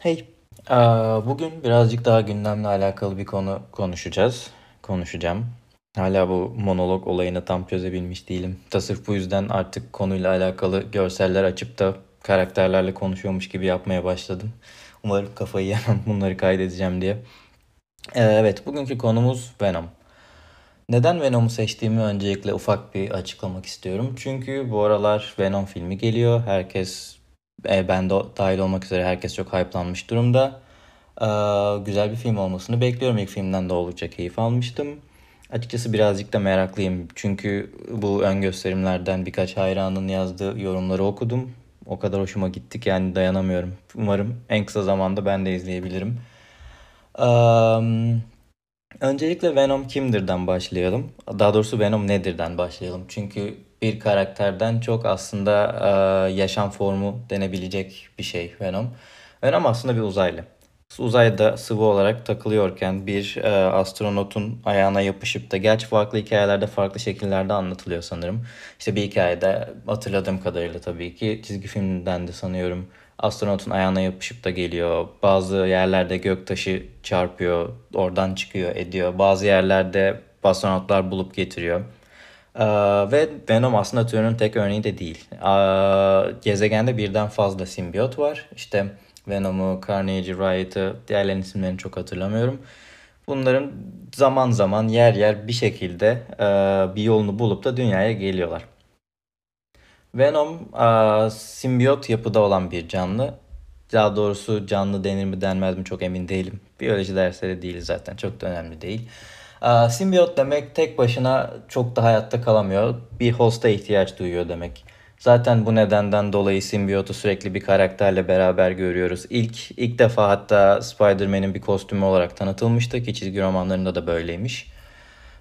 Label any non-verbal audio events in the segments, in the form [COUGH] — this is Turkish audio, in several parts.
Hey, bugün birazcık daha gündemle alakalı bir konu konuşacağız. Konuşacağım. Hala bu monolog olayını tam çözebilmiş değilim. Da sırf bu yüzden artık konuyla alakalı görseller açıp da karakterlerle konuşuyormuş gibi yapmaya başladım. Umarım kafayı yemem [LAUGHS] bunları kaydedeceğim diye. Ee, evet, bugünkü konumuz Venom. Neden Venom'u seçtiğimi öncelikle ufak bir açıklamak istiyorum. Çünkü bu aralar Venom filmi geliyor. Herkes, ben de dahil olmak üzere herkes çok hype'lanmış durumda. Ee, güzel bir film olmasını bekliyorum. İlk filmden de oldukça keyif almıştım. Açıkçası birazcık da meraklıyım. Çünkü bu ön gösterimlerden birkaç hayranın yazdığı yorumları okudum. O kadar hoşuma gittik yani dayanamıyorum. Umarım en kısa zamanda ben de izleyebilirim. Eee, öncelikle Venom kimdirden başlayalım. Daha doğrusu Venom nedirden başlayalım. Çünkü bir karakterden çok aslında eee, yaşam formu denebilecek bir şey Venom. Venom aslında bir uzaylı. Uzayda sıvı olarak takılıyorken bir eee, astronotun ayağına yapışıp da gerçi farklı hikayelerde farklı şekillerde anlatılıyor sanırım. İşte bir hikayede hatırladığım kadarıyla tabii ki çizgi filmden de sanıyorum astronotun ayağına yapışıp da geliyor. Bazı yerlerde göktaşı çarpıyor, oradan çıkıyor, ediyor. Bazı yerlerde astronotlar bulup getiriyor. Ee, ve Venom aslında türünün tek örneği de değil. Ee, gezegende birden fazla simbiyot var. İşte Venom'u, Carnage'i, Riot'ı, diğerlerinin isimlerini çok hatırlamıyorum. Bunların zaman zaman yer yer bir şekilde e, bir yolunu bulup da dünyaya geliyorlar. Venom a, simbiyot yapıda olan bir canlı. Daha doğrusu canlı denir mi denmez mi çok emin değilim. Biyoloji dersleri değil zaten çok da önemli değil. Simbiyot demek tek başına çok da hayatta kalamıyor. Bir hosta ihtiyaç duyuyor demek. Zaten bu nedenden dolayı simbiyotu sürekli bir karakterle beraber görüyoruz. İlk ilk defa hatta Spider-Man'in bir kostümü olarak tanıtılmıştı ki çizgi romanlarında da böyleymiş.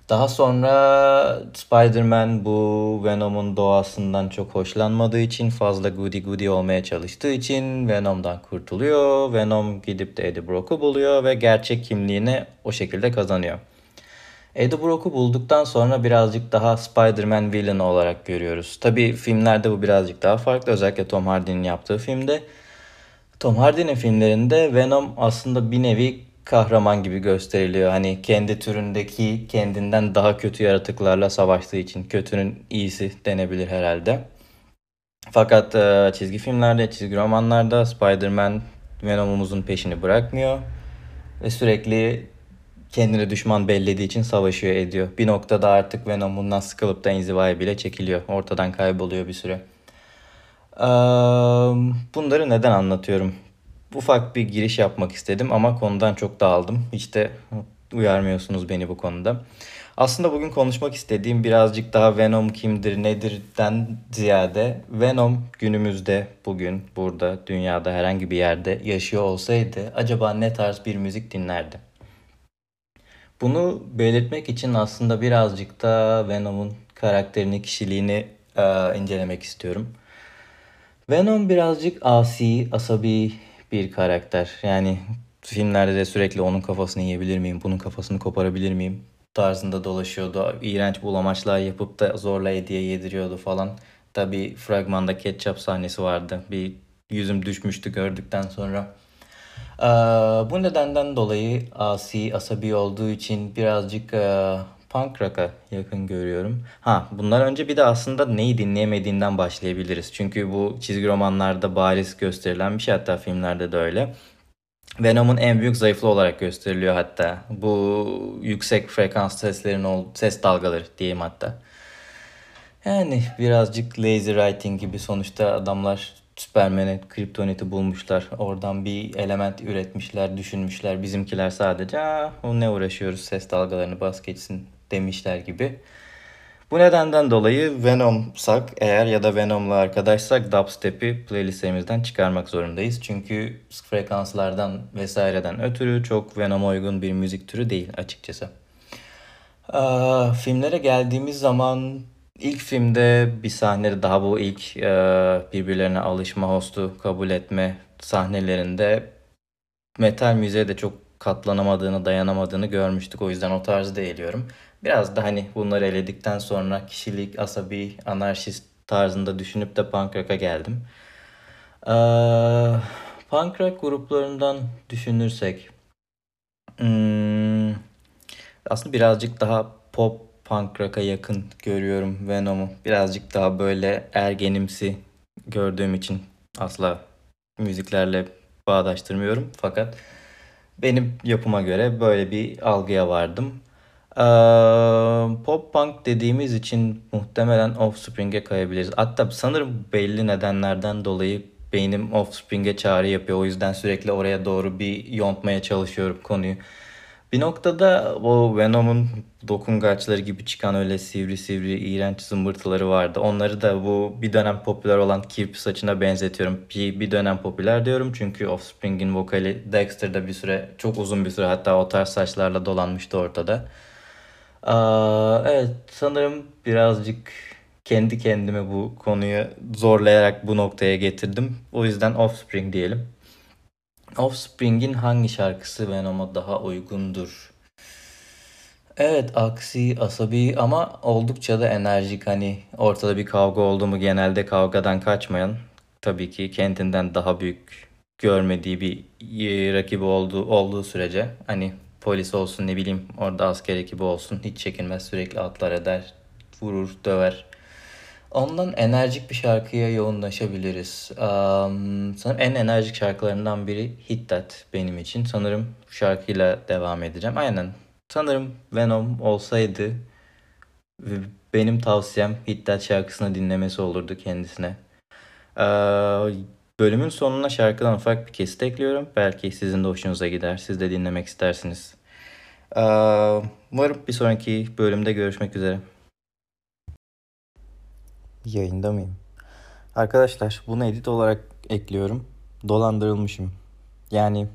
Daha sonra Spider-Man bu Venom'un doğasından çok hoşlanmadığı için fazla goody goody olmaya çalıştığı için Venom'dan kurtuluyor. Venom gidip de Eddie Brock'u buluyor ve gerçek kimliğini o şekilde kazanıyor. Eddie Brock'u bulduktan sonra birazcık daha Spider-Man villain olarak görüyoruz. Tabii filmlerde bu birazcık daha farklı. Özellikle Tom Hardy'nin yaptığı filmde. Tom Hardy'nin filmlerinde Venom aslında bir nevi kahraman gibi gösteriliyor. Hani kendi türündeki kendinden daha kötü yaratıklarla savaştığı için kötünün iyisi denebilir herhalde. Fakat e, çizgi filmlerde, çizgi romanlarda Spider-Man Venom'umuzun peşini bırakmıyor ve sürekli kendini düşman bellediği için savaşıyor ediyor. Bir noktada artık Venom bundan sıkılıp da inzivaya bile çekiliyor. Ortadan kayboluyor bir süre. Eee, bunları neden anlatıyorum? Ufak bir giriş yapmak istedim ama konudan çok dağıldım. Hiç de uyarmıyorsunuz beni bu konuda. Aslında bugün konuşmak istediğim birazcık daha Venom kimdir, nedirden ziyade Venom günümüzde, bugün, burada, dünyada herhangi bir yerde yaşıyor olsaydı acaba ne tarz bir müzik dinlerdi? Bunu belirtmek için aslında birazcık da Venom'un karakterini, kişiliğini e, incelemek istiyorum. Venom birazcık asi, asabi bir karakter. Yani filmlerde de sürekli onun kafasını yiyebilir miyim, bunun kafasını koparabilir miyim tarzında dolaşıyordu. İğrenç bulamaçlar yapıp da zorla hediye yediriyordu falan. Tabii fragmanda ketçap sahnesi vardı. Bir yüzüm düşmüştü gördükten sonra. Bu nedenden dolayı asi, asabi olduğu için birazcık punk rock'a yakın görüyorum. Ha, bundan önce bir de aslında neyi dinleyemediğinden başlayabiliriz. Çünkü bu çizgi romanlarda bariz gösterilen bir şey hatta filmlerde de öyle. Venom'un en büyük zayıflığı olarak gösteriliyor hatta. Bu yüksek frekans seslerin ol ses dalgaları diyeyim hatta. Yani birazcık lazy writing gibi sonuçta adamlar Superman'e kriptoniti bulmuşlar. Oradan bir element üretmişler, düşünmüşler. Bizimkiler sadece o ne uğraşıyoruz ses dalgalarını bas geçsin demişler gibi. Bu nedenden dolayı Venom'sak eğer ya da Venom'la arkadaşsak dubstep'i playlistlerimizden çıkarmak zorundayız. Çünkü frekanslardan vesaireden ötürü çok Venom'a uygun bir müzik türü değil açıkçası. Aa, filmlere geldiğimiz zaman ilk filmde bir sahnede daha bu ilk e, birbirlerine alışma, hostu kabul etme sahnelerinde metal müziğe de çok katlanamadığını, dayanamadığını görmüştük. O yüzden o tarzı eğiliyorum. Biraz da hani bunları eledikten sonra kişilik, asabi, anarşist tarzında düşünüp de punk rock'a geldim. Ee, punk rock gruplarından düşünürsek hmm, aslında birazcık daha pop punk rock'a yakın görüyorum Venom'u. Birazcık daha böyle ergenimsi gördüğüm için asla müziklerle bağdaştırmıyorum. Fakat benim yapıma göre böyle bir algıya vardım. Ee, pop punk dediğimiz için muhtemelen Offspring'e kayabiliriz. Hatta sanırım belli nedenlerden dolayı beynim Offspring'e çağrı yapıyor. O yüzden sürekli oraya doğru bir yontmaya çalışıyorum konuyu. Bir noktada o Venom'un dokungaçları gibi çıkan öyle sivri sivri iğrenç zımbırtıları vardı. Onları da bu bir dönem popüler olan Kirp saçına benzetiyorum. Bir, bir dönem popüler diyorum çünkü Offspring'in vokali Dexter'da bir süre çok uzun bir süre hatta o tarz saçlarla dolanmıştı ortada. Aa, evet sanırım birazcık kendi kendime bu konuyu zorlayarak bu noktaya getirdim. O yüzden Offspring diyelim. Offspring'in hangi şarkısı Venom'a daha uygundur? Evet aksi, asabi ama oldukça da enerjik hani ortada bir kavga oldu mu genelde kavgadan kaçmayan tabii ki kendinden daha büyük görmediği bir e, rakibi olduğu, olduğu sürece hani polis olsun ne bileyim orada asker ekibi olsun hiç çekinmez sürekli atlar eder vurur döver Ondan enerjik bir şarkıya yoğunlaşabiliriz. Um, sanırım en enerjik şarkılarından biri Hit That benim için. Sanırım bu şarkıyla devam edeceğim. Aynen. Sanırım Venom olsaydı benim tavsiyem Hit That şarkısını dinlemesi olurdu kendisine. Ee, bölümün sonuna şarkıdan ufak bir kesit ekliyorum. Belki sizin de hoşunuza gider. Siz de dinlemek istersiniz. Ee, umarım bir sonraki bölümde görüşmek üzere. Yayında mıyım? Arkadaşlar bunu edit olarak ekliyorum. Dolandırılmışım. Yani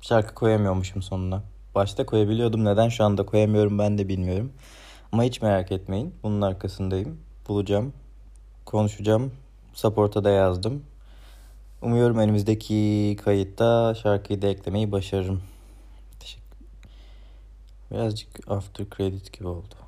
şarkı koyamıyormuşum sonuna. Başta koyabiliyordum. Neden şu anda koyamıyorum ben de bilmiyorum. Ama hiç merak etmeyin. Bunun arkasındayım. Bulacağım. Konuşacağım. Support'a da yazdım. Umuyorum önümüzdeki kayıtta şarkıyı da eklemeyi başarırım. Teşekkür. Birazcık after credit gibi oldu.